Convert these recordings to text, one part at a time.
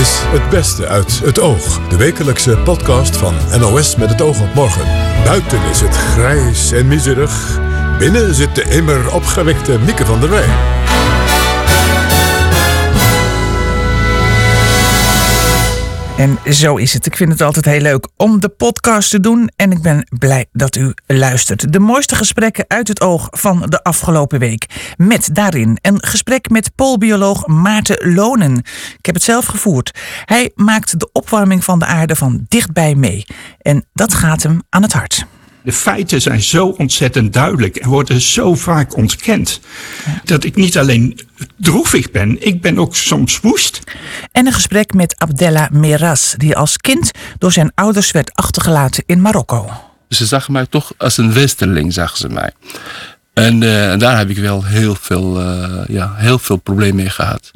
is Het Beste uit het Oog. De wekelijkse podcast van NOS met het oog op morgen. Buiten is het grijs en miserig. Binnen zit de immer opgewekte Mieke van der Wij. En zo is het. Ik vind het altijd heel leuk om de podcast te doen. En ik ben blij dat u luistert. De mooiste gesprekken uit het oog van de afgelopen week. Met daarin een gesprek met poolbioloog Maarten Lonen. Ik heb het zelf gevoerd. Hij maakt de opwarming van de aarde van dichtbij mee. En dat gaat hem aan het hart. De feiten zijn zo ontzettend duidelijk en worden zo vaak ontkend. Dat ik niet alleen droevig ben, ik ben ook soms woest. En een gesprek met Abdella Meras, die als kind door zijn ouders werd achtergelaten in Marokko. Ze zag mij toch als een westerling, zag ze mij. En, uh, en daar heb ik wel heel veel, uh, ja, heel veel problemen mee gehad.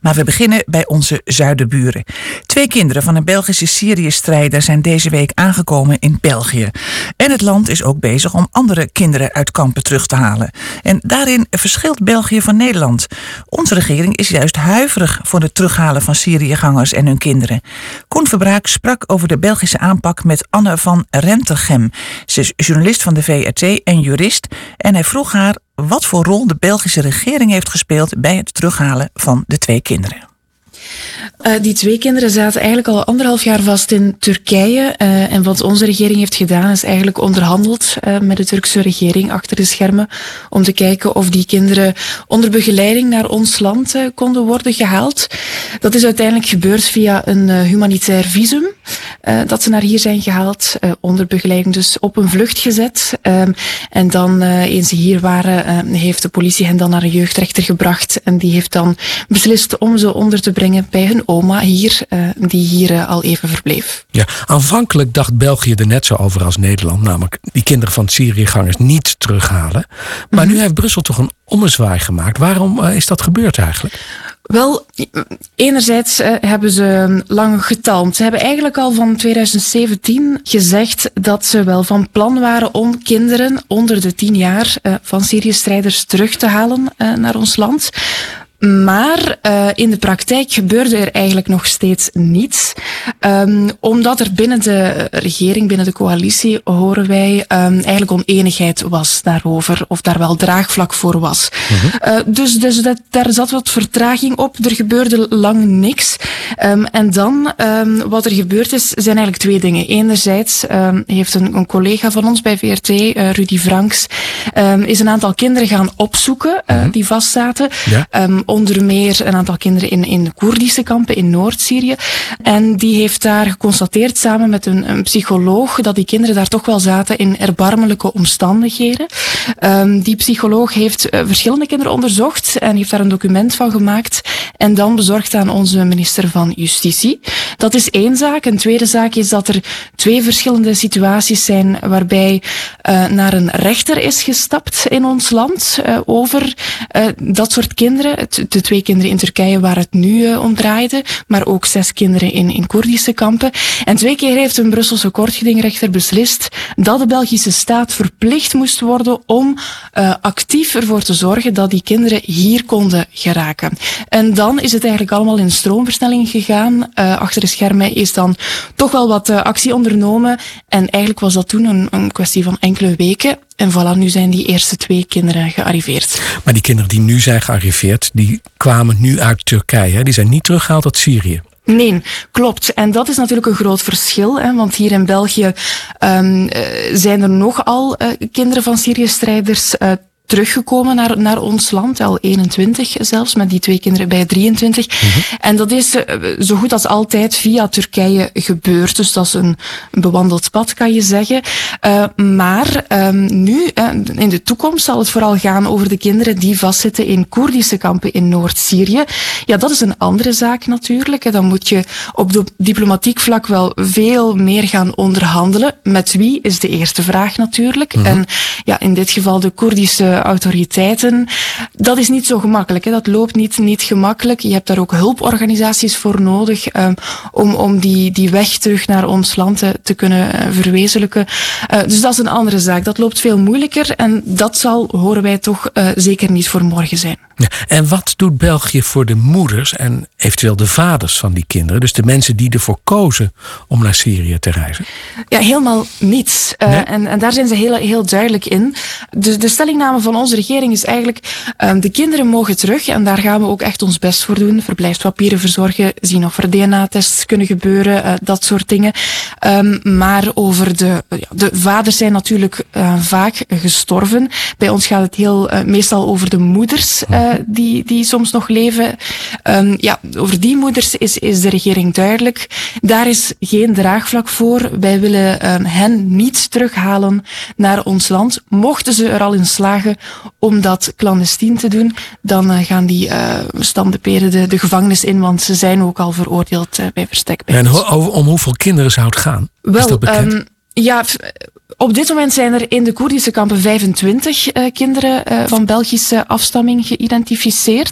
Maar we beginnen bij onze zuidenburen. Twee kinderen van een Belgische Syrië-strijder zijn deze week aangekomen in België. En het land is ook bezig om andere kinderen uit kampen terug te halen. En daarin verschilt België van Nederland. Onze regering is juist huiverig voor het terughalen van Syriëgangers en hun kinderen. Koen Verbraak sprak over de Belgische aanpak met Anne van Rentergem. Ze is journalist van de VRT en jurist. En hij vroeg haar wat voor rol de Belgische regering heeft gespeeld bij het terughalen van de twee kinderen. Uh, die twee kinderen zaten eigenlijk al anderhalf jaar vast in Turkije. Uh, en wat onze regering heeft gedaan is eigenlijk onderhandeld uh, met de Turkse regering achter de schermen om te kijken of die kinderen onder begeleiding naar ons land konden worden gehaald. Dat is uiteindelijk gebeurd via een humanitair visum. dat ze naar hier zijn gehaald, onder begeleiding dus op een vlucht gezet. en dan, eens ze hier waren, heeft de politie hen dan naar een jeugdrechter gebracht. En die heeft dan beslist om ze onder te brengen bij hun oma hier, uh, die hier uh, al even verbleef. Ja, aanvankelijk dacht België er net zo over als Nederland, namelijk die kinderen van Syriëgangers niet terughalen. Maar mm -hmm. nu heeft Brussel toch een ommezwaai gemaakt. Waarom uh, is dat gebeurd eigenlijk? Wel, enerzijds hebben ze lang getalmd. Ze hebben eigenlijk al van 2017 gezegd dat ze wel van plan waren om kinderen onder de 10 jaar van Syrië-strijders terug te halen naar ons land. Maar uh, in de praktijk gebeurde er eigenlijk nog steeds niets. Um, omdat er binnen de regering, binnen de coalitie, horen wij um, eigenlijk oneenigheid was daarover. Of daar wel draagvlak voor was. Uh -huh. uh, dus dus dat, daar zat wat vertraging op. Er gebeurde lang niks. Um, en dan, wat er gebeurd is, zijn eigenlijk twee dingen. Enerzijds heeft een, een, collega van ons bij VRT, Rudy Franks, is een aantal kinderen gaan opzoeken -huh. die vastzaten. Ja onder meer een aantal kinderen in, in Koerdische kampen in Noord-Syrië. En die heeft daar geconstateerd samen met een, een, psycholoog dat die kinderen daar toch wel zaten in erbarmelijke omstandigheden. Um, die psycholoog heeft uh, verschillende kinderen onderzocht en heeft daar een document van gemaakt en dan bezorgd aan onze minister van Justitie. Dat is één zaak. Een tweede zaak is dat er twee verschillende situaties zijn waarbij uh, naar een rechter is gestapt in ons land uh, over dat soort kinderen de twee kinderen in Turkije waar het nu uh, om draaide, maar ook zes kinderen in, in Koerdische kampen. En twee keer heeft een Brusselse kortgedingrechter beslist dat de Belgische staat verplicht moest worden om uh, actief ervoor te zorgen dat die kinderen hier konden geraken. En dan is het eigenlijk allemaal in stroomversnelling gegaan. Uh, achter de schermen is dan toch wel wat actie ondernomen. En eigenlijk was dat toen een, een kwestie van enkele weken. En voilà, nu zijn die eerste twee kinderen gearriveerd. Maar die kinderen die nu zijn gearriveerd, die kwamen nu uit Turkije. Die zijn niet teruggehaald uit Syrië. Nee, klopt. En dat is natuurlijk een groot verschil. Hè, want hier in België um, zijn er nogal uh, kinderen van Syrië-strijders uh, teruggekomen naar, naar ons land, al 21 zelfs, met die twee kinderen bij 23. Mm -hmm. En dat is uh, zo goed als altijd via Turkije gebeurd. Dus dat is een, bewandeld pad, kan je zeggen. Uh, maar um, nu, uh, in de toekomst, zal het vooral gaan over de kinderen die vastzitten in Koerdische kampen in Noord-Syrië. Ja, dat is een andere zaak natuurlijk. Dan moet je op de diplomatiek vlak wel veel meer gaan onderhandelen. Met wie is de eerste vraag natuurlijk. Mm -hmm. En ja, in dit geval de Koerdische Autoriteiten. Dat is niet zo gemakkelijk. Hè. Dat loopt niet, niet gemakkelijk. Je hebt daar ook hulporganisaties voor nodig um, om, om die, die weg terug naar ons land te, te kunnen uh, verwezenlijken. Uh, dus dat is een andere zaak. Dat loopt veel moeilijker en dat zal, horen wij toch, uh, zeker niet voor morgen zijn. Ja, en wat doet België voor de moeders en eventueel de vaders van die kinderen? Dus de mensen die ervoor kozen om naar Syrië te reizen? Ja, helemaal niets. Uh, en, en daar zijn ze heel, heel duidelijk in. Dus de stellingname van onze regering is eigenlijk: um, de kinderen mogen terug en daar gaan we ook echt ons best voor doen. Verblijfspapieren verzorgen, zien of er DNA-tests kunnen gebeuren, uh, dat soort dingen. Um, maar over de, de vaders zijn natuurlijk uh, vaak gestorven. Bij ons gaat het heel meestal over de moeders die, die soms nog leven. Um, ja, over die moeders is, is de regering duidelijk. Daar is geen draagvlak voor. Wij willen hen niet terughalen naar ons land. Mochten ze er al in slagen om dat clandestien te doen, dan uh, gaan die uh, standeperen de, de gevangenis in, want ze zijn ook al veroordeeld uh, bij verstek. En ho om hoeveel kinderen zou het gaan? Wel, is dat bekend? Um, ja, op dit moment zijn er in de Koerdische kampen 25 uh, kinderen uh, van Belgische afstamming geïdentificeerd.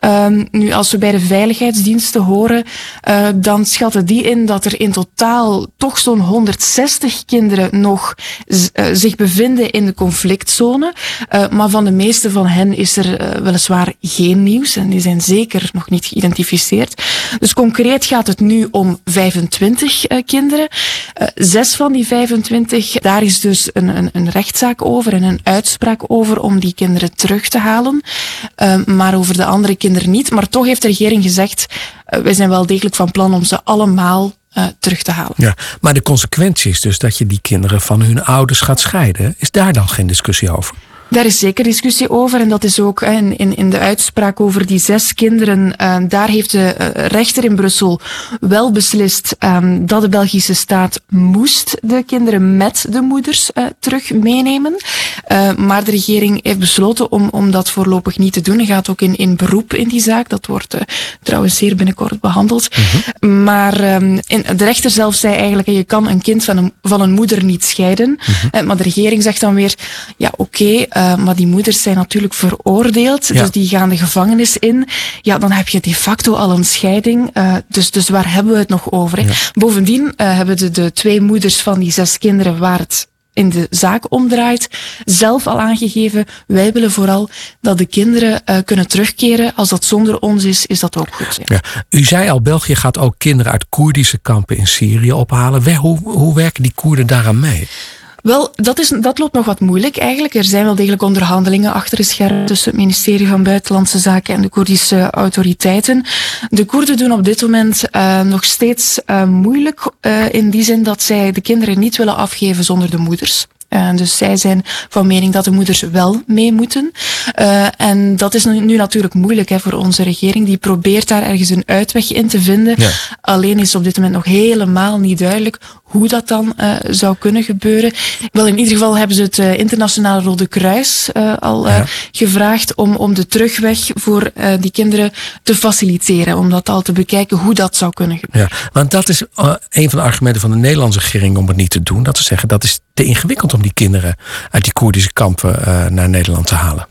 Ja. Um, nu, als we bij de veiligheidsdiensten horen, uh, dan schatten die in dat er in totaal toch zo'n 160 kinderen nog zich bevinden in de conflictzone. maar van de meeste van hen is er weliswaar geen nieuws en die zijn zeker nog niet geïdentificeerd. Dus concreet gaat het nu om 25 kinderen. zes van die 25 daar is dus een, een, een rechtszaak over en een uitspraak over om die kinderen terug te halen. Uh, maar over de andere kinderen niet. Maar toch heeft de regering gezegd, uh, wij zijn wel degelijk van plan om ze allemaal uh, terug te halen. Ja, maar de consequentie is dus dat je die kinderen van hun ouders gaat scheiden. Is daar dan geen discussie over? Daar is zeker discussie over en dat is ook in, in, in de uitspraak over die zes kinderen. Uh, daar heeft de uh, rechter in Brussel wel beslist um, dat de Belgische staat moest de kinderen met de moeders uh, terug meenemen. maar de regering heeft besloten om, om dat voorlopig niet te doen. Hij gaat ook in, in beroep in die zaak. Dat wordt trouwens zeer binnenkort behandeld. Mm -hmm. Maar in, de rechter zelf zei eigenlijk, je kan een kind van een, van een moeder niet scheiden. Mm -hmm. maar de regering zegt dan weer, ja oké, okay, Uh, maar die moeders zijn natuurlijk veroordeeld, ja. dus die gaan de gevangenis in. Ja, dan heb je de facto al een scheiding. Uh, dus, dus waar hebben we het nog over? Ja. Bovendien uh, hebben de, de twee moeders van die zes kinderen waar het in de zaak omdraait, zelf al aangegeven, wij willen vooral dat de kinderen uh, kunnen terugkeren. Als dat zonder ons is, is dat ook goed. Ja. U zei al, België gaat ook kinderen uit Koerdische kampen in Syrië ophalen. Hoe, hoe werken die Koerden daaraan mee? Wel, dat, is, dat loopt nog wat moeilijk eigenlijk. Er zijn wel degelijk onderhandelingen achter de schermen tussen het ministerie van Buitenlandse Zaken en de Koerdische autoriteiten. De Koerden doen op dit moment uh, nog steeds uh, moeilijk uh, in die zin dat zij de kinderen niet willen afgeven zonder de moeders. Uh, dus zij zijn van mening dat de moeders wel mee moeten. Uh, en dat is nu, nu natuurlijk moeilijk hè, voor onze regering. Die probeert daar ergens een uitweg in te vinden. Ja. Alleen is op dit moment nog helemaal niet duidelijk hoe dat dan uh, zou kunnen gebeuren. Wel, in ieder geval hebben ze het uh, Internationale Rode Kruis uh, al ja. gevraagd om, om de terugweg voor die kinderen te faciliteren. Om dat al te bekijken hoe dat zou kunnen gebeuren. Ja, want dat is een van de argumenten van de Nederlandse regering om het niet te doen. Dat ze zeggen dat is te ingewikkeld om die kinderen uit die Koerdische kampen naar Nederland te halen.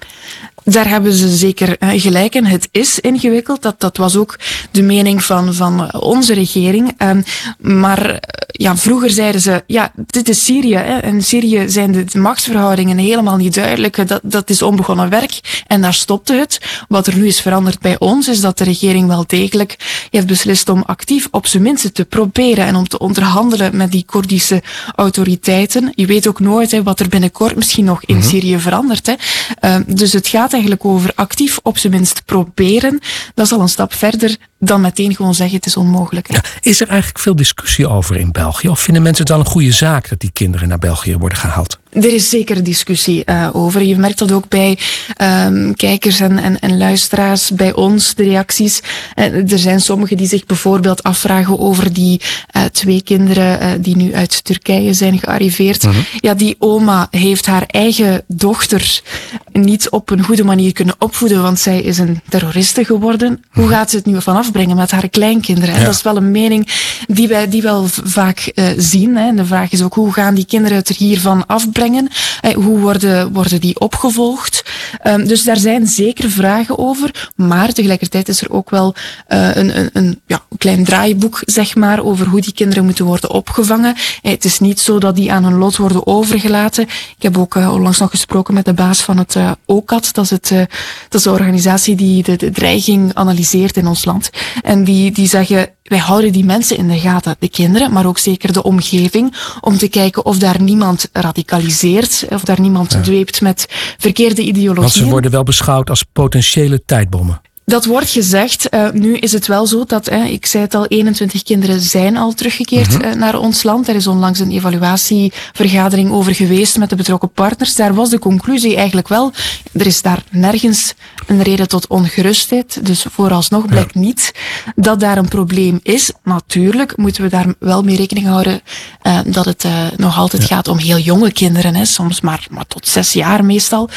Daar hebben ze zeker gelijk in. Het is ingewikkeld. Dat, dat was ook de mening van, van onze regering. Um, maar ja, vroeger zeiden ze, ja, dit is Syrië. Hè. In Syrië zijn de machtsverhoudingen helemaal niet duidelijk. Dat, dat is onbegonnen werk. En daar stopte het. Wat er nu is veranderd bij ons, is dat de regering wel degelijk heeft beslist om actief op zijn minste te proberen en om te onderhandelen met die Koerdische autoriteiten. Je weet ook nooit hè, wat er binnenkort misschien nog in mm -hmm. Syrië verandert. Hè. Uh, dus het gaat eigenlijk over actief op zijn minst proberen. Dat is al een stap verder dan meteen gewoon zeggen het is onmogelijk. Ja, is er eigenlijk veel discussie over in België? Of vinden mensen het wel een goede zaak dat die kinderen naar België worden gehaald? Er is zeker discussie uh, over. Je merkt dat ook bij um, kijkers en, en, en, luisteraars, bij ons, de reacties. Uh, er zijn sommigen die zich bijvoorbeeld afvragen over die uh, twee kinderen die nu uit Turkije zijn gearriveerd. -hmm. Ja, die oma heeft haar eigen dochter niet op een goede manier kunnen opvoeden, want zij is een terroriste geworden. Hoe gaat ze het nu van afbrengen met haar kleinkinderen? Ja. Dat is wel een mening die wij die wel vaak zien. Hè. De vraag is ook, hoe gaan die kinderen het er hiervan afbrengen? brengen? Eh, hoe worden, worden die opgevolgd? Um, dus daar zijn zeker vragen over, maar tegelijkertijd is er ook wel uh, een, een, een, ja, klein draaiboek, zeg maar, over hoe die kinderen moeten worden opgevangen. Eh, het is niet zo dat die aan hun lot worden overgelaten. Ik heb ook uh, onlangs nog gesproken met de baas van het OCAT, dat is, het, dat is de organisatie die de, de dreiging analyseert in ons land. En die, die zeggen, wij houden die mensen in de gaten, de kinderen, maar ook zeker de omgeving, om te kijken of daar niemand radicaliseert, of daar niemand ja. dweept met verkeerde ideologieën. Want ze worden wel beschouwd als potentiële tijdbommen. Dat wordt gezegd. Uh, nu is het wel zo dat, ik zei het al, 21 kinderen zijn al teruggekeerd mm -hmm. uh, naar ons land. Er is onlangs een evaluatievergadering over geweest met de betrokken partners. Daar was de conclusie eigenlijk wel, er is daar nergens een reden tot ongerustheid. Dus vooralsnog blijkt ja. niet dat daar een probleem is. Natuurlijk moeten we daar wel mee rekening houden dat het nog altijd ja. gaat om heel jonge kinderen. Hè, soms maar, maar tot zes jaar meestal.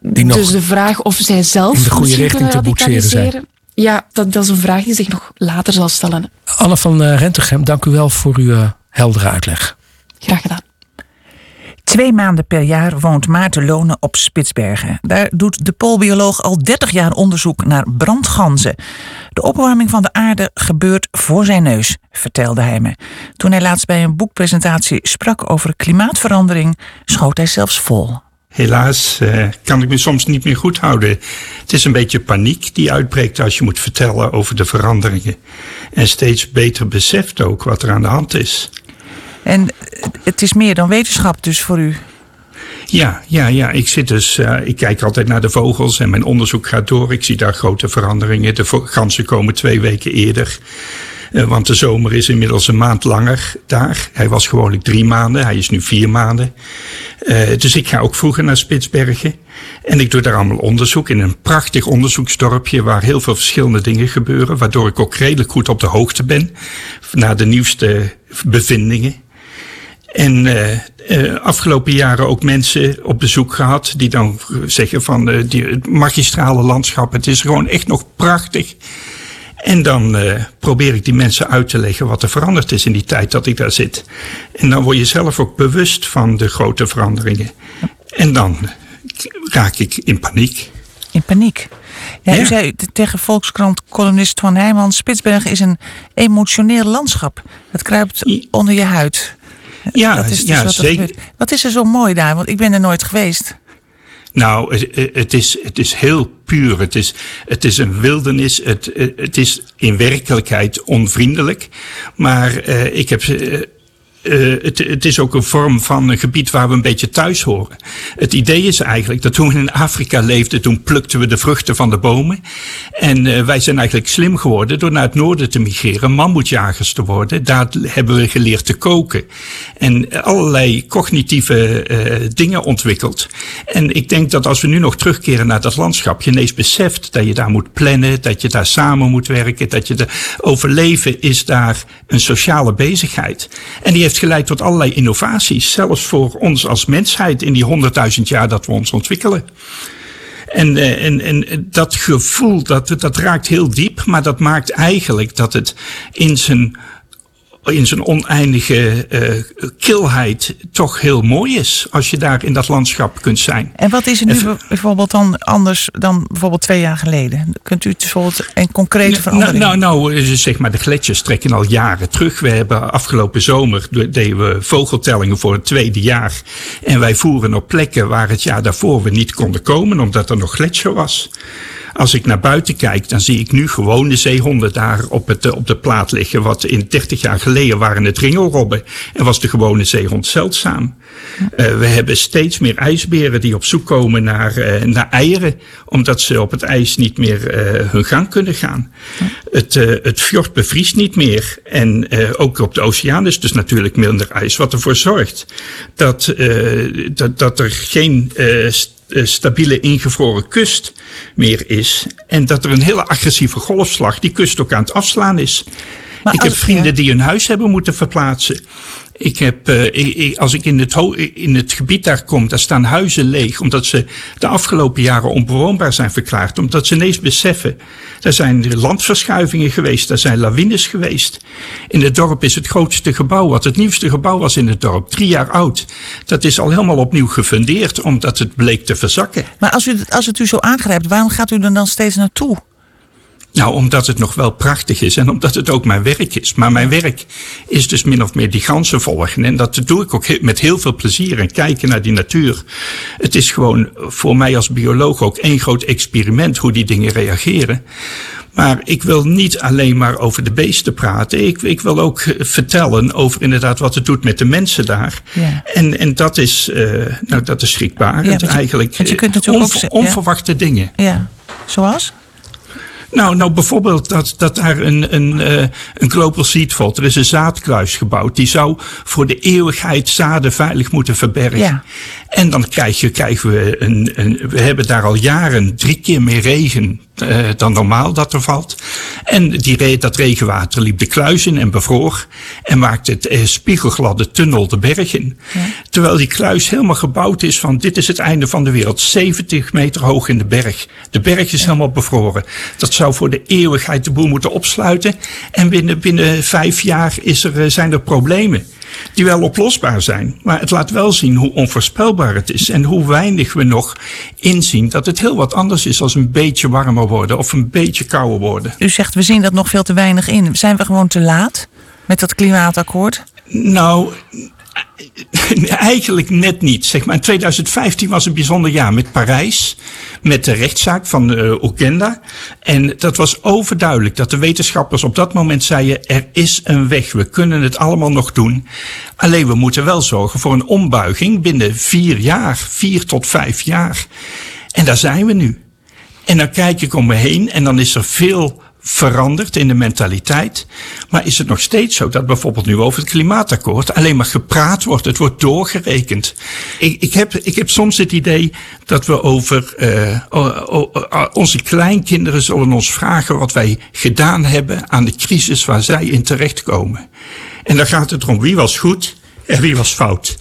Die dus de vraag of zij zelf in de goede richting te boetseren zijn. Ja, dat, dat, is een vraag die zich nog later zal stellen. Anne van uh, Rentegem, dank u wel voor uw uh, heldere uitleg. Graag gedaan. Twee maanden per jaar woont Maarten Lonen op Spitsbergen. Daar doet de poolbioloog al 30 jaar onderzoek naar brandganzen. De opwarming van de aarde gebeurt voor zijn neus, vertelde hij me. Toen hij laatst bij een boekpresentatie sprak over klimaatverandering, schoot hij zelfs vol. Helaas uh, kan ik me soms niet meer goed houden. Het is een beetje paniek die uitbreekt als je moet vertellen over de veranderingen. En steeds beter beseft ook wat er aan de hand is. En het is meer dan wetenschap dus voor u? Ja, ja, ja. Ik zit dus, uh, ik kijk altijd naar de vogels en mijn onderzoek gaat door. Ik zie daar grote veranderingen. De ganzen komen twee weken eerder. Uh, want de zomer is inmiddels een maand langer daar. Hij was gewoonlijk drie maanden, hij is nu vier maanden. Uh, dus ik ga ook vroeger naar Spitsbergen. En ik doe daar allemaal onderzoek in een prachtig onderzoeksdorpje waar heel veel verschillende dingen gebeuren. Waardoor ik ook redelijk goed op de hoogte ben naar de nieuwste bevindingen. En uh, afgelopen jaren ook mensen op bezoek gehad die dan zeggen van die, het magistrale landschap, het is gewoon echt nog prachtig. En dan uh, probeer ik die mensen uit te leggen wat er veranderd is in die tijd dat ik daar zit. En dan word je zelf ook bewust van de grote veranderingen. En dan raak ik in paniek. In paniek? Ja, ja. U zei tegen Volkskrant-columnist Twan Heijman... Spitsbergen is een emotioneel landschap. Het kruipt onder je huid. Ja, dat is dus ja wat zeker. Wat is er zo mooi daar? Want ik ben er nooit geweest. Nou, het, het, is, het is heel puur. Het is, het is een wildernis. Het, het is in werkelijkheid onvriendelijk. Maar uh, ik heb. Uh, het, het, is ook een vorm van een gebied waar we een beetje thuis horen. Het idee is eigenlijk dat toen we in Afrika leefden, toen plukten we de vruchten van de bomen. En uh, wij zijn eigenlijk slim geworden door naar het noorden te migreren, mammoetjagers te worden. Daar hebben we geleerd te koken. En allerlei cognitieve uh, dingen ontwikkeld. En ik denk dat als we nu nog terugkeren naar dat landschap, je ineens beseft dat je daar moet plannen, dat je daar samen moet werken, dat je de overleven is daar een sociale bezigheid. En die heeft heeft geleid tot allerlei innovaties, zelfs voor ons als mensheid in die honderdduizend jaar dat we ons ontwikkelen. En, en, en dat gevoel, dat, dat raakt heel diep, maar dat maakt eigenlijk dat het in zijn in zijn oneindige uh, kilheid toch heel mooi is. Als je daar in dat landschap kunt zijn. En wat is er nu en, bijvoorbeeld dan anders dan bijvoorbeeld twee jaar geleden? Kunt u bijvoorbeeld een concrete verandering? Nou, nou, nou, zeg maar, de gletsjers trekken al jaren terug. We hebben afgelopen zomer deden we vogeltellingen voor het tweede jaar. En wij voeren op plekken waar het jaar daarvoor we niet konden komen, omdat er nog gletsjer was. Als ik naar buiten kijk, dan zie ik nu gewoon de zeehonden daar op, het, op de plaat liggen. Wat in 30 jaar geleden waren het ringelrobben. En was de gewone zeehond zeldzaam. Uh, we hebben steeds meer ijsberen die op zoek komen naar, uh, naar eieren. Omdat ze op het ijs niet meer uh, hun gang kunnen gaan. Het, het fjord bevriest niet meer. En ook op de oceaan is dus natuurlijk minder ijs. Wat ervoor zorgt dat, dat, dat er geen stabiele ingevroren kust meer is. En dat er een hele agressieve golfslag die kust ook aan het afslaan is. Maar ik heb vrienden die hun huis hebben moeten verplaatsen. Ik heb, ik, als ik in het, in het gebied daar kom, daar staan huizen leeg. Omdat ze de afgelopen jaren onbewoonbaar zijn verklaard. Omdat ze ineens beseffen. Er zijn landverschuivingen geweest. Er zijn lawines geweest. In het dorp is het grootste gebouw, wat het nieuwste gebouw was in het dorp. Drie jaar oud. Dat is al helemaal opnieuw gefundeerd. Omdat het bleek te verzakken. Maar als, u, als het u zo aangrijpt, waarom gaat u er dan steeds naartoe? Nou, omdat het nog wel prachtig is en omdat het ook mijn werk is. Maar mijn werk is dus min of meer die ganzen volgen. En dat doe ik ook met heel veel plezier en kijken naar die natuur. Het is gewoon voor mij als bioloog ook één groot experiment hoe die dingen reageren. Maar ik wil niet alleen maar over de beesten praten. Ik, ik wil ook vertellen over inderdaad wat het doet met de mensen daar. Ja. En, en dat is, uh, nou, dat is schrikbaar. Ja, eigenlijk je kunt natuurlijk onver, onverwachte dingen. Ja, zoals? Nou, nou bijvoorbeeld dat, dat daar een, een, uh, een global seed. Er is een zaadkruis gebouwd. Die zou voor de eeuwigheid zaden veilig moeten verbergen. Ja. En dan krijg je, krijgen we een, een, we hebben daar al jaren drie keer meer regen uh, dan normaal dat er valt. En die, dat regenwater liep de kluis in en bevroor. En maakte het uh, spiegelgladde tunnel de berg in. Ja. Terwijl die kluis helemaal gebouwd is van dit is het einde van de wereld. 70 meter hoog in de berg. De berg is ja. helemaal bevroren. Dat zou voor de eeuwigheid de boel moeten opsluiten. En binnen, binnen vijf jaar is er, uh, zijn er problemen die wel oplosbaar zijn. Maar het laat wel zien hoe onvoorspelbaar het is en hoe weinig we nog inzien dat het heel wat anders is als een beetje warmer worden of een beetje kouder worden. U zegt we zien dat nog veel te weinig in. Zijn we gewoon te laat met dat klimaatakkoord? Nou, Eigenlijk net niet. Zeg maar. In 2015 was een bijzonder jaar met Parijs, met de rechtszaak van uh, Ogenda. En dat was overduidelijk dat de wetenschappers op dat moment zeiden: er is een weg, we kunnen het allemaal nog doen. Alleen we moeten wel zorgen voor een ombuiging binnen vier jaar, vier tot vijf jaar. En daar zijn we nu. En dan kijk ik om me heen en dan is er veel veranderd in de mentaliteit. Maar is het nog steeds zo dat bijvoorbeeld nu over het klimaatakkoord alleen maar gepraat wordt? Het wordt doorgerekend. Ik, ik, heb, ik heb soms het idee dat we over uh, onze kleinkinderen zullen ons vragen wat wij gedaan hebben aan de crisis waar zij in terechtkomen. En dan gaat het erom wie was goed en wie was fout.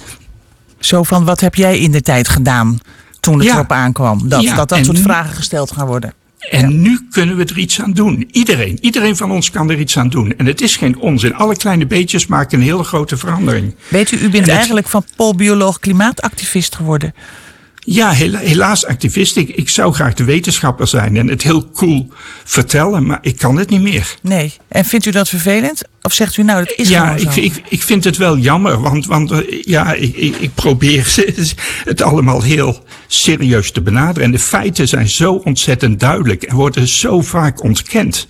Zo van wat heb jij in de tijd gedaan toen het erop aankwam? Dat dat, dat soort vragen gesteld gaan worden. En nu kunnen we er iets aan doen. Iedereen, iedereen van ons kan er iets aan doen. En het is geen onzin. Alle kleine beetjes maken een hele grote verandering. Weet u, u bent eigenlijk van polbioloog klimaatactivist geworden. Ja, helaas activist. Ik, ik zou graag de wetenschapper zijn en het heel cool vertellen, maar ik kan het niet meer. Nee. En vindt u dat vervelend? Of zegt u nou, dat is ja, gewoon zo? Ik, ik, ik vind het wel jammer, want, want eh, ja, ik, ik, ik probeer het allemaal heel serieus te benaderen. En de feiten zijn zo ontzettend duidelijk en worden zo vaak ontkend.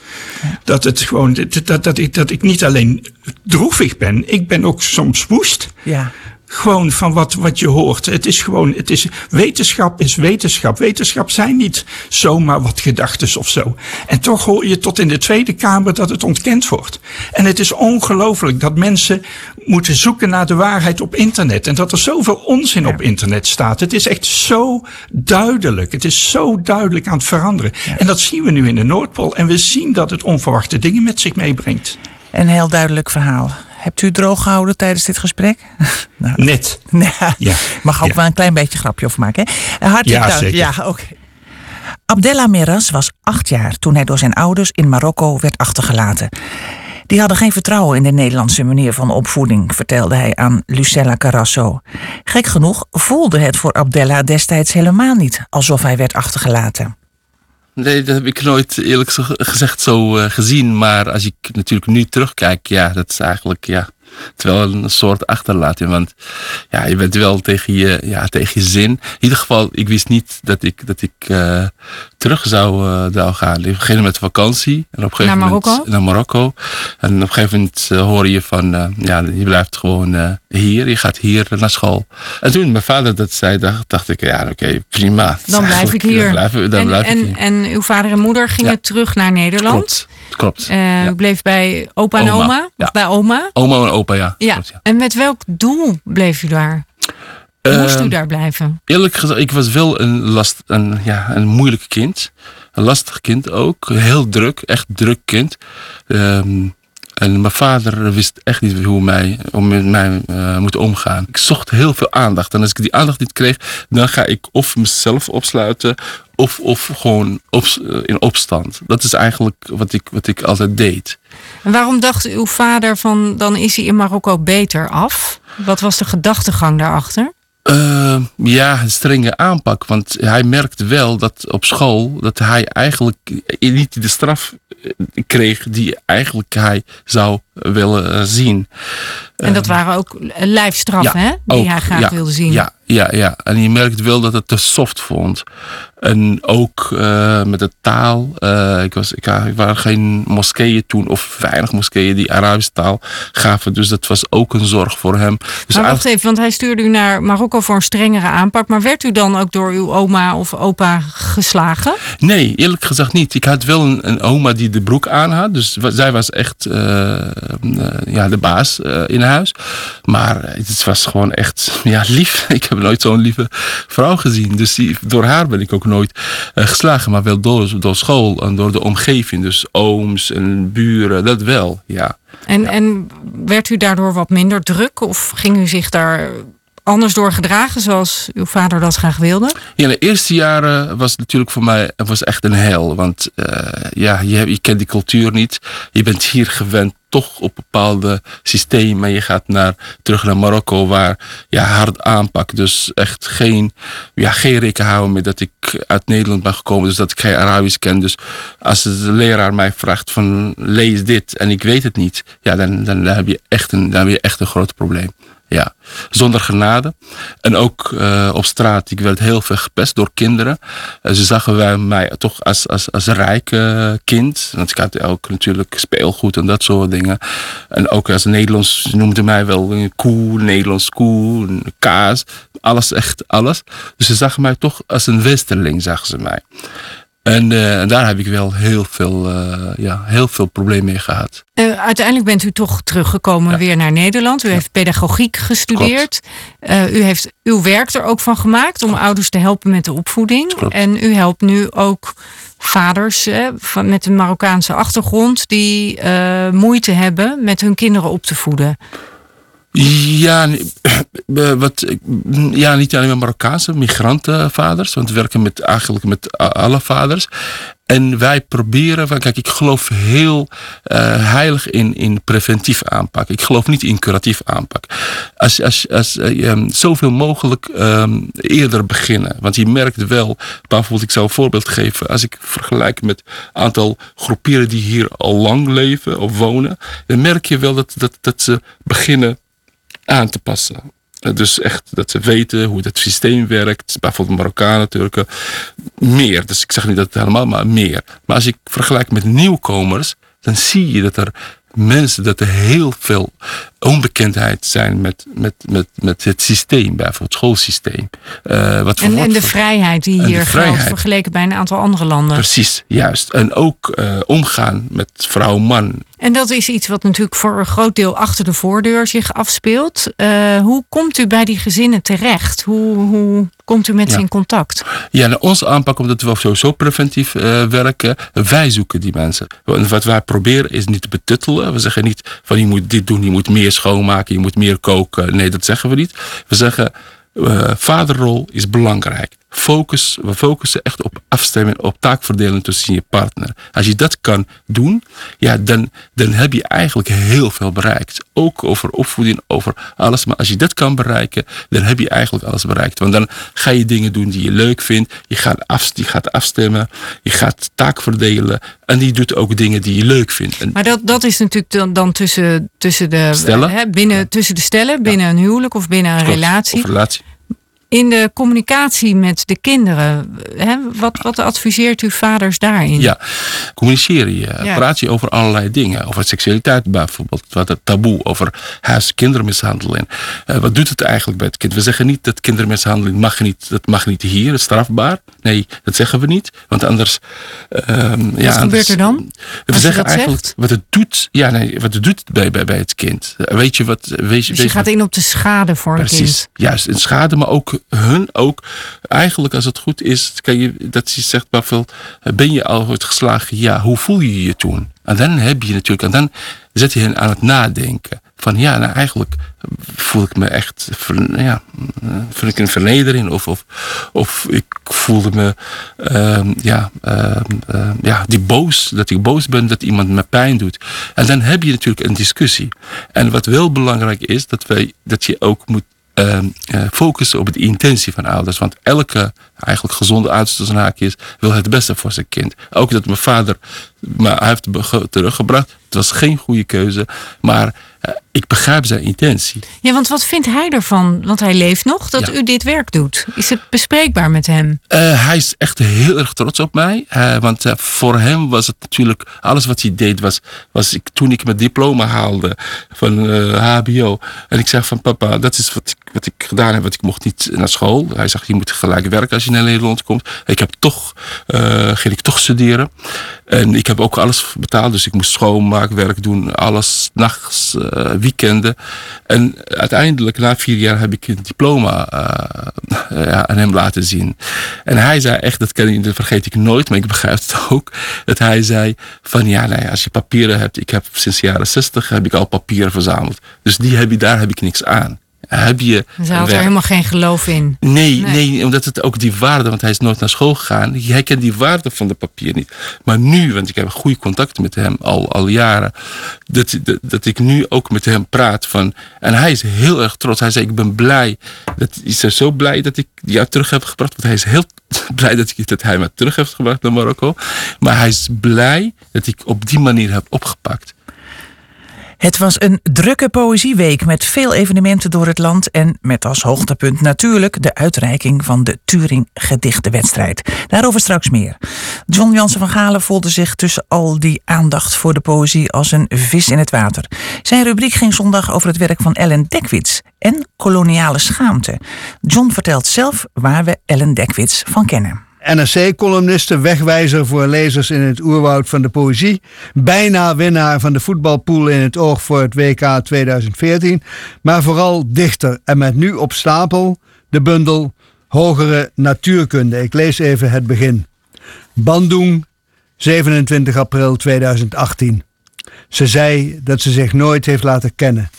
Dat het gewoon, dat, dat, dat, ik, dat ik niet alleen droevig ben, ik ben ook soms woest. Ja gewoon van wat, wat je hoort. Het is gewoon, het is, wetenschap is wetenschap. Wetenschap zijn niet zomaar wat gedachten of zo. En toch hoor je tot in de Tweede Kamer dat het ontkend wordt. En het is ongelooflijk dat mensen moeten zoeken naar de waarheid op internet. En dat er zoveel onzin op internet staat. Het is echt zo duidelijk. Het is zo duidelijk aan het veranderen. En dat zien we nu in de Noordpool. En we zien dat het onverwachte dingen met zich meebrengt. Een heel duidelijk verhaal. Hebt u droog gehouden tijdens dit gesprek? nou, Net. ja. Mag ook ja. wel een klein beetje grapje over maken. Hè? Hartelijk ja, dank. Zeker. Ja, oké. Okay. Abdella Meras was acht jaar toen hij door zijn ouders in Marokko werd achtergelaten. Die hadden geen vertrouwen in de Nederlandse manier van opvoeding, vertelde hij aan Lucella Carasso. Gek genoeg voelde het voor Abdella destijds helemaal niet alsof hij werd achtergelaten. Nee, dat heb ik nooit eerlijk gezegd zo uh, gezien. Maar als ik natuurlijk nu terugkijk, ja, dat is eigenlijk, ja, wel een soort achterlating. Want ja, je bent wel tegen je, ja, tegen je zin. In ieder geval, ik wist niet dat ik, dat ik uh, terug zou, uh, zou gaan. Ik ging met vakantie. En op een gegeven naar Marokko? Moment, naar Marokko. En op een gegeven moment uh, hoor je van, ja, je blijft gewoon hier. Je gaat hier naar school. En toen mijn vader dat zei, dacht, dacht ik, ja, oké, okay, prima. Dan blijf ik hier. Dan blijf, dan en, blijf en, ik hier. en uw vader en moeder gingen Ja. terug naar Nederland. Klopt, klopt. Uh, Ja. U bleef bij opa en Oma, oma? ja. Bij oma? Oma en opa, ja. Ja. Klopt. En met welk doel bleef u daar? Moest u Ehm, daar blijven? Eerlijk gezegd, ik was wel een, last, een, ja, een moeilijk kind. Een lastig kind ook. Heel druk, echt druk kind. Ehm, En mijn vader wist echt niet hoe mij, om met mij uh, moet omgaan. Ik zocht heel veel aandacht. En als ik die aandacht niet kreeg, dan ga ik of mezelf opsluiten of, of gewoon op, in opstand. Dat is eigenlijk wat ik, wat ik altijd deed. En waarom dacht uw vader van dan is hij in Marokko beter af? Wat was de gedachtegang daarachter? Uh, ja, een strenge aanpak. Want hij merkte wel dat op school dat hij eigenlijk niet de straf kreeg die eigenlijk hij zou willen zien. En dat waren ook lijfstraffen, hè? Die hij graag wilde zien. Ja, ja, ja. En je merkt wel dat het te soft vond. En ook uh, met de taal. Uh, ik, was, ik, ik waren geen moskeeën toen, of weinig moskeeën die Arabische taal gaven. Dus dat was ook een zorg voor hem. Dus maar wacht even, want hij stuurde u naar Marokko voor een strengere aanpak. Maar werd u dan ook door uw oma of opa geslagen? Nee, eerlijk gezegd niet. Ik had wel een, een oma die de broek aan had. Dus zij was echt uh, ja, de baas in huis. Maar het was gewoon echt ja, lief. Ik heb nooit zo'n lieve vrouw gezien. Dus die, door haar ben ik ook nooit geslagen, maar wel door, door school en door de omgeving. Dus ooms en buren, dat wel, ja. En, en werd u daardoor wat minder druk of ging u zich daar anders door gedragen zoals uw vader dat graag wilde? Ja, de eerste jaren was natuurlijk voor mij was echt een hel. Want uh, ja, je, je kent die cultuur niet. Je bent hier gewend toch op bepaalde systemen. Je gaat naar, terug naar Marokko waar ja, hard aanpakt. Dus echt geen, ja, geen rekening houden met dat ik uit Nederland ben gekomen. Dus dat ik geen Arabisch ken. Dus als de leraar mij vraagt van lees dit en ik weet het niet. Ja, dan, dan, dan heb, je echt een, dan heb je echt een groot probleem. Ja, zonder genade. En ook uh, op straat, ik werd heel veel gepest door kinderen. Uh, ze zagen wij mij toch als, als, als rijk uh, kind. Want ik had ook natuurlijk speelgoed en dat soort dingen. En ook als Nederlands noemden mij wel een koe, Nederlands koe, kaas. Alles, echt alles. Dus ze zagen mij toch als een westerling, zagen ze mij. En, uh, en, daar heb ik wel heel veel, uh, ja, heel veel problemen mee gehad. Uh, uiteindelijk bent u toch teruggekomen ja. weer naar Nederland. U ja. heeft pedagogiek gestudeerd. u heeft uw werk er ook van gemaakt om Klopt. ouders te helpen met de opvoeding. Klopt. En u helpt nu ook vaders van, met een Marokkaanse achtergrond die moeite hebben met hun kinderen op te voeden. Ja, wat, ja, niet alleen maar Marokkaanse migrantenvaders, want we werken met, eigenlijk met alle vaders. En wij proberen, van, kijk, ik geloof heel uh, heilig in, in preventief aanpak. Ik geloof niet in curatief aanpak. Als, als, als uh, zoveel mogelijk um, eerder beginnen. Want je merkt wel, bijvoorbeeld, ik zou een voorbeeld geven. Als ik vergelijk met een aantal groeperen die hier al lang leven of wonen, dan merk je wel dat, dat, dat ze beginnen aan te passen. Dus echt dat ze weten hoe dat systeem werkt. Bijvoorbeeld Marokkanen, Turken. Meer. Dus ik zeg niet dat het helemaal, maar meer. Maar als ik vergelijk met nieuwkomers, dan zie je dat er mensen, dat er heel veel onbekendheid zijn met, met, met, met het systeem, bijvoorbeeld het schoolsysteem. Uh, wat en, en de vrijheid die hier geldt vergeleken bij een aantal andere landen. Precies, juist. En ook uh, omgaan met vrouw-man. En dat is iets wat natuurlijk voor een groot deel achter de voordeur zich afspeelt. Uh, hoe komt u bij die gezinnen terecht? Hoe, hoe komt u met ja. ze in contact? Ja, nou, onze aanpak, omdat we sowieso preventief uh, werken, wij zoeken die mensen. Wat wij proberen is niet te betuttelen. We zeggen niet van je moet dit doen, je moet meer schoonmaken, je moet meer koken. Nee, dat zeggen we niet. We zeggen uh, vaderrol is belangrijk. Focus, we focussen echt op afstemming, op taakverdeling tussen je partner. Als je dat kan doen, ja, dan, dan heb je eigenlijk heel veel bereikt. Ook over opvoeding, over alles. Maar als je dat kan bereiken, dan heb je eigenlijk alles bereikt. Want dan ga je dingen doen die je leuk vindt. Je gaat, af, je gaat afstemmen, je gaat taak verdelen. En die doet ook dingen die je leuk vindt. En maar dat, dat is natuurlijk dan, dan tussen, tussen de stellen. Hè, binnen, ja. tussen de stellen, binnen ja. een huwelijk of binnen een Klopt. relatie. Of relatie in de communicatie met de kinderen, hè, wat, wat adviseert u vaders daarin? Ja, communiceer je. Ja. Praat je over allerlei dingen. Over seksualiteit bijvoorbeeld. Wat het taboe. Over huis kindermishandeling. Uh, wat doet het eigenlijk bij het kind? We zeggen niet dat kindermishandeling mag niet, dat mag niet hier. Het is strafbaar. Nee, dat zeggen we niet. Want anders... Uh, wat ja, gebeurt anders, er dan? We zeggen eigenlijk zegt? wat het doet. Ja, nee, wat het doet bij, bij, bij het kind. Weet je wat... Weet, dus je weet gaat wat, in op de schade voor precies, een kind. Juist, in schade, maar ook hun ook, eigenlijk als het goed is, kan je, dat je zegt, veel, ben je al ooit geslagen? Ja, hoe voel je je toen? En dan heb je natuurlijk, en dan zet je hen aan het nadenken. Van ja, nou eigenlijk voel ik me echt, ja, voel ik een vernedering of, of, of ik voelde me, uh, ja, uh, uh, ja, die boos, dat ik boos ben dat iemand me pijn doet. En dan heb je natuurlijk een discussie. En wat wel belangrijk is, dat, wij, dat je ook moet uh, focussen op de intentie van ouders. Want elke eigenlijk gezonde ouders tussen haakjes wil het beste voor zijn kind. Ook dat mijn vader me heeft teruggebracht. Het was geen goede keuze. Maar ik begrijp zijn intentie. Ja, want wat vindt hij ervan? Want hij leeft nog, dat ja. u dit werk doet. Is het bespreekbaar met hem? Uh, hij is echt heel erg trots op mij. Uh, want voor hem was het natuurlijk... Alles wat hij deed was... was ik, toen ik mijn diploma haalde van HBO. En ik zeg van papa, dat is wat ik, wat ik gedaan heb. Want ik mocht niet naar school. Hij zegt, je moet gelijk werken als je naar Nederland komt. Ik heb toch... ging ik toch studeren. En ik heb ook alles betaald. Dus ik moest schoonmaakwerk doen. Alles, nachts, weekenden. En uiteindelijk, na vier jaar, heb ik een diploma uh, ja, aan hem laten zien. En hij zei echt, dat, kan, dat vergeet ik nooit, maar ik begrijp het ook. Dat hij zei van, ja, nou als je papieren hebt. Ik heb sinds de jaren zestig heb ik al papieren verzameld. Dus die heb je, daar heb ik niks aan heb je. Ze had er helemaal geen geloof in. Nee, nee, nee, omdat het ook die waarde, want hij is nooit naar school gegaan. Hij kent die waarde van de papier niet. Maar nu, want ik heb goede contacten met hem al, al jaren, dat, dat, dat ik nu ook met hem praat van. En hij is heel erg trots. Hij zei: Ik ben blij. Dat is er zo blij dat ik jou terug heb gebracht. Want hij is heel blij dat, ik, dat hij me terug heeft gebracht naar Marokko. Maar hij is blij dat ik op die manier heb opgepakt. Het was een drukke poëzieweek met veel evenementen door het land en met als hoogtepunt natuurlijk de uitreiking van de Turing Gedichtenwedstrijd. Daarover straks meer. John Jansen van Galen voelde zich tussen al die aandacht voor de poëzie als een vis in het water. Zijn rubriek ging zondag over het werk van Ellen Dekwits en koloniale schaamte. John vertelt zelf waar we Ellen Dekwits van kennen. NRC-columniste, wegwijzer voor lezers in het oerwoud van de poëzie. Bijna winnaar van de voetbalpool in het oog voor het WK 2014. Maar vooral dichter en met nu op stapel de bundel Hogere Natuurkunde. Ik lees even het begin. Bandung, 27 april 2018. Ze zei dat ze zich nooit heeft laten kennen.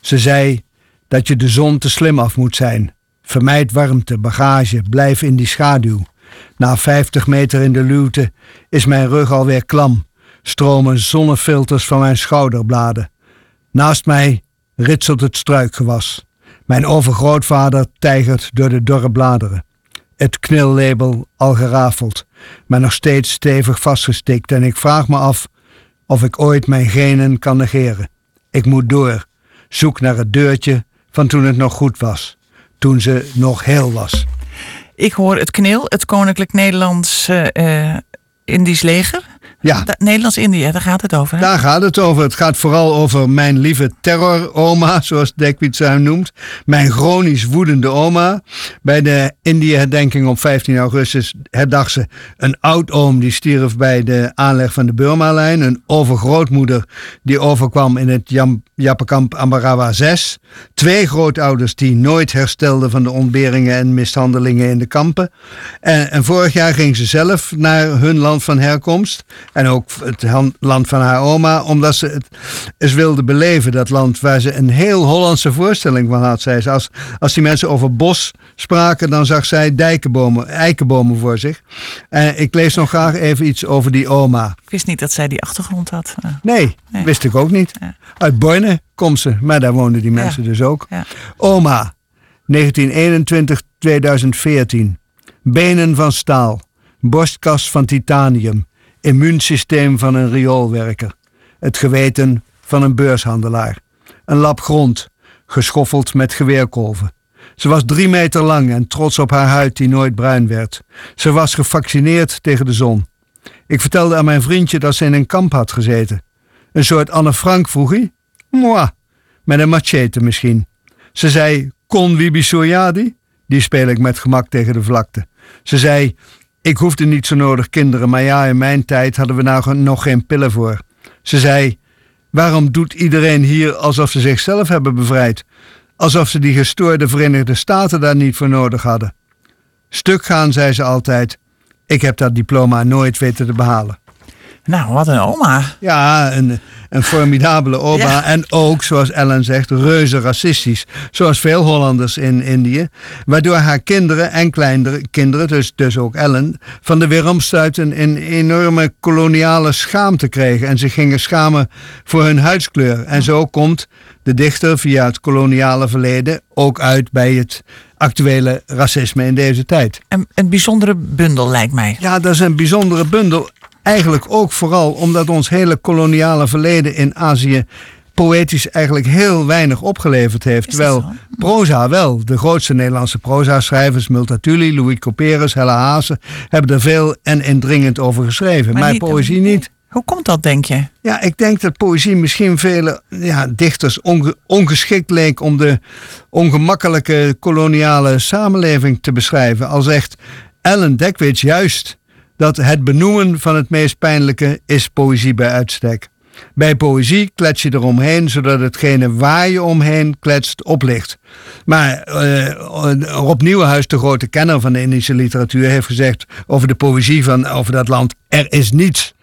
Ze zei dat je de zon te slim af moet zijn. Vermijd warmte, bagage, blijf in die schaduw. Na 50 meter in de luwte is mijn rug alweer klam, stromen zonnefilters van mijn schouderbladen. Naast mij ritselt het struikgewas. Mijn overgrootvader tijgert door de dorre bladeren. Het knillabel al gerafeld, maar nog steeds stevig vastgestikt en ik vraag me af of ik ooit mijn genen kan negeren. Ik moet door, zoek naar het deurtje van toen het nog goed was, toen ze nog heel was. Ik hoor het KNIL, het Koninklijk Nederlands uh, Indisch Leger. Ja. Nederlands-Indië, daar gaat het over. Hè? Daar gaat het over. Het gaat vooral over mijn lieve terror-oma, zoals Dekwits hem noemt. Mijn chronisch woedende oma. Bij de Indië-herdenking op 15 augustus herdacht ze een oud-oom die stierf bij de aanleg van de Burma-lijn. Een overgrootmoeder die overkwam in het Jappenkamp Ambarawa 6. Twee grootouders die nooit herstelden van de ontberingen en mishandelingen in de kampen. En, en vorig jaar ging ze zelf naar hun land van herkomst. En ook het land van haar oma, omdat ze het eens wilde beleven, dat land waar ze een heel Hollandse voorstelling van had. Zei ze. Als, als die mensen over bos spraken, dan zag zij dijkenbomen, eikenbomen voor zich. En ik lees nog graag even iets over die oma. Ik wist niet dat zij die achtergrond had. Nee, nee. wist ik ook niet. Ja. Uit Borne komt ze, maar daar woonden die mensen ja. dus ook. Ja. Oma, 1921-2014. Benen van staal, borstkas van titanium, immuunsysteem van een rioolwerker, het geweten van een beurshandelaar, een lap grond, geschoffeld met geweerkolven. Ze was drie meter lang en trots op haar huid die nooit bruin werd. Ze was gevaccineerd tegen de zon. Ik vertelde aan mijn vriendje dat ze in een kamp had gezeten. Een soort Anne Frank, vroeg hij. Moi, met een machete misschien. Ze zei, kon Wibi? Die speel ik met gemak tegen de vlakte. Ze zei, ik hoefde niet zo nodig kinderen, maar ja, in mijn tijd hadden we nou nog geen pillen voor. Ze zei: Waarom doet iedereen hier alsof ze zichzelf hebben bevrijd? Alsof ze die gestoorde Verenigde Staten daar niet voor nodig hadden. Stuk gaan, zei ze altijd. Ik heb dat diploma nooit weten te behalen. Nou, wat een oma. Ja, een, een formidabele oma. Ja. En ook, zoals Ellen zegt, reuze racistisch. Zoals veel Hollanders in Indië. Waardoor haar kinderen en kleinere kinderen, dus, dus ook Ellen, van de weeromstuiten een enorme koloniale schaamte kregen. En zich gingen schamen voor hun huidskleur. En zo komt de dichter via het koloniale verleden ook uit bij het actuele racisme in deze tijd. Een, een bijzondere bundel lijkt mij. Ja, dat is een bijzondere bundel. Eigenlijk ook vooral omdat ons hele koloniale verleden in Azië poëtisch eigenlijk heel weinig opgeleverd heeft. Terwijl proza wel. De grootste Nederlandse proza-schrijvers, Multatuli, Louis Couperus, Hella Haase, hebben er veel en indringend over geschreven. Maar, poëzie niet. Hoe komt dat, denk je? Ja, ik denk dat poëzie misschien vele ja, dichters onge- ongeschikt leek om de ongemakkelijke koloniale samenleving te beschrijven. Al zegt Ellen Dekwits juist dat het benoemen van het meest pijnlijke is poëzie bij uitstek. Bij poëzie klets je eromheen, zodat hetgene waar je omheen kletst oplicht. Maar eh, Rob Nieuwenhuis, de grote kenner van de Indische literatuur, heeft gezegd over de poëzie van over dat land: er is niets.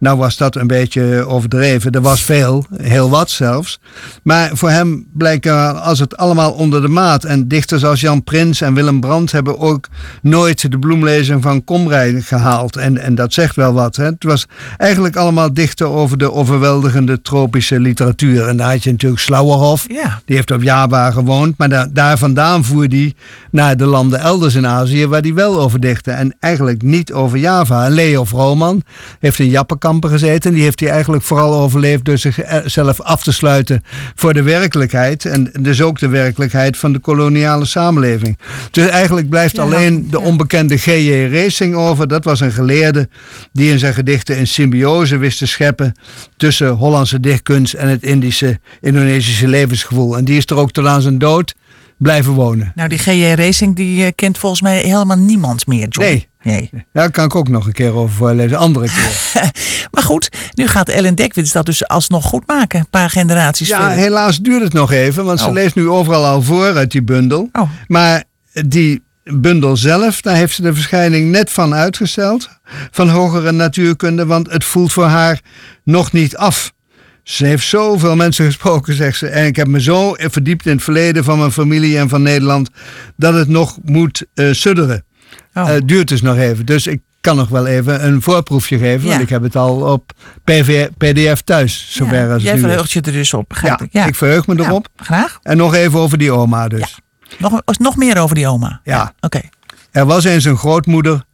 Nou was dat een beetje overdreven. Er was veel, heel wat zelfs. Maar voor hem blijkt er als het allemaal onder de maat. En dichters als Jan Prins en Willem Brandt hebben ook nooit de bloemlezing van Komrij gehaald. En, en dat zegt wel wat. Hè. Het was eigenlijk allemaal dichten over de overweldigende tropische literatuur. En daar had je natuurlijk Slauerhoff. Ja. Die heeft op Java gewoond. Maar daar, daar vandaan voer hij naar de landen elders in Azië. Waar hij wel over dichtte. En eigenlijk niet over Java. Leo Vrooman heeft in Jappenkampen gezeten. Die heeft hij eigenlijk vooral overleefd door zichzelf af te sluiten voor de werkelijkheid. En dus ook de werkelijkheid van de koloniale samenleving. Dus eigenlijk blijft Ja, alleen de onbekende G.J. Racing over. Dat was een geleerde die in zijn gedichten een symbiose wist te scheppen tussen Hollandse dichtkunst en het Indische, Indonesische levensgevoel. En die is er ook tot aan zijn dood blijven wonen. Nou, die G.J. Racing die eh, kent volgens mij helemaal niemand meer, John. Nee. nee. Daar kan ik ook nog een keer over voorlezen, andere keer. Maar goed, nu gaat Ellen Dekwits dat dus alsnog goed maken. Een paar generaties Ja, verder. helaas duurt het nog even, want ze Oh. leest nu overal al voor uit die bundel. Oh. Maar die bundel zelf, daar heeft ze de verschijning net van uitgesteld. Van hogere natuurkunde, want het voelt voor haar nog niet af. Ze heeft zoveel mensen gesproken, zegt ze. En ik heb me zo verdiept in het verleden van mijn familie en van Nederland. dat het nog moet eh, sudderen. Oh. Het duurt dus nog even. Dus ik kan nog wel even een voorproefje geven. Ja. Want ik heb het al op PV, PDF thuis, zover Ja, als Jij het verheugt je er dus op, begrijp Ja, ik. Ja, ik verheug me erop. Graag. En nog even over die oma dus. Nog, nog meer over die oma. Ja. Oké. Er was eens een grootmoeder.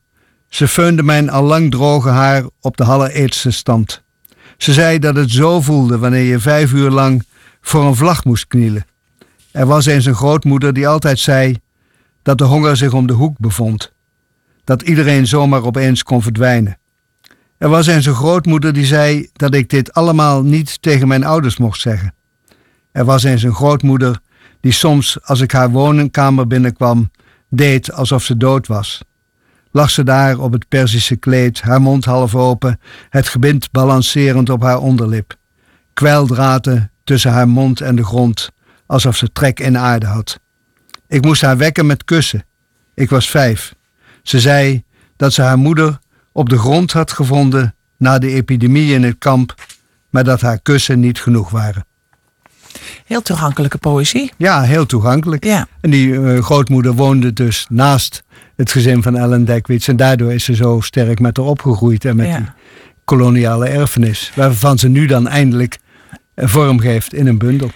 Ze feunde mijn al lang droge haar op de allereerste stand. Ze zei dat het zo voelde wanneer je vijf uur lang voor een vlag moest knielen. Er was eens een grootmoeder die altijd zei dat de honger zich om de hoek bevond. Dat iedereen zomaar opeens kon verdwijnen. Er was eens een grootmoeder die zei dat ik dit allemaal niet tegen mijn ouders mocht zeggen. Er was eens een grootmoeder die soms, als ik haar woonkamer binnenkwam, deed alsof ze dood was. Lag ze daar op het Perzische kleed, haar mond half open, het gebind balancerend op haar onderlip. Kwijldraten tussen haar mond en de grond, alsof ze trek in aarde had. Ik moest haar wekken met kussen. Ik was vijf. Ze zei dat ze haar moeder op de grond had gevonden na de epidemie in het kamp, maar dat haar kussen niet genoeg waren. Heel toegankelijke poëzie. Ja, heel toegankelijk. Ja. En die eh, grootmoeder woonde dus naast het gezin van Ellen Dekwits. En daardoor is ze zo sterk met haar opgegroeid en met Ja. die koloniale erfenis. Waarvan ze nu dan eindelijk vorm geeft in een bundel.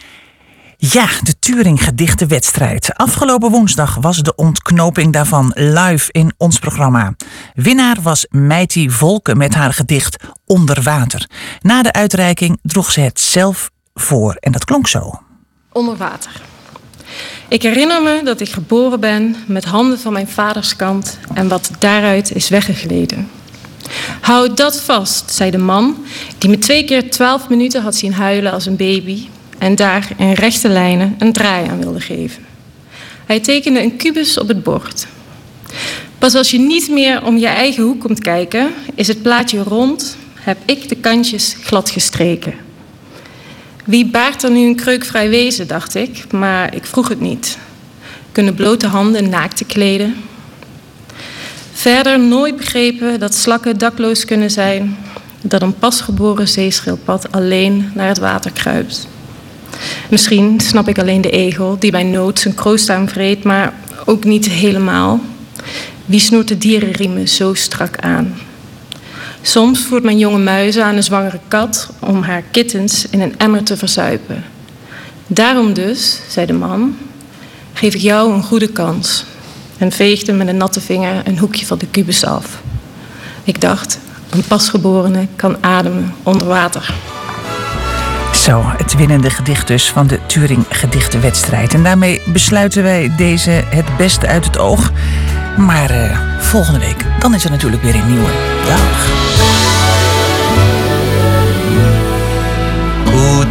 Ja, de Turing Gedichtenwedstrijd. Afgelopen woensdag was de ontknoping daarvan live in ons programma. Winnaar was Meiti Volken met haar gedicht Onder Water. Na de uitreiking droeg ze het zelf voor en dat klonk zo. onder water. Ik herinner me dat ik geboren ben met handen van mijn vaders kant en wat daaruit is weggegleden. Houd dat vast, zei de man, die me twee keer twaalf minuten had zien huilen als een baby en daar in rechte lijnen een draai aan wilde geven. Hij tekende een kubus op het bord. Pas als je niet meer om je eigen hoek komt kijken, is het plaatje rond, heb ik de kantjes glad gestreken. Wie baart er nu een kreukvrij wezen, dacht ik, maar ik vroeg het niet. Kunnen blote handen naakte kleden? Verder nooit begrepen dat slakken dakloos kunnen zijn, dat een pasgeboren zeeschildpad alleen naar het water kruipt. Misschien snap ik alleen de egel die bij nood zijn kroost aanvreet, maar ook niet helemaal. Wie snoert de dierenriemen zo strak aan? Soms voert mijn jonge muizen aan een zwangere kat om haar kittens in een emmer te verzuipen. Daarom dus, zei de man, geef ik jou een goede kans. En veegde met een natte vinger een hoekje van de kubus af. Ik dacht, een pasgeborene kan ademen onder water. Zo, het winnende gedicht dus van de Turing Gedichtenwedstrijd. En daarmee besluiten wij deze het beste uit het oog. Maar uh, volgende week, dan is er natuurlijk weer een nieuwe dag.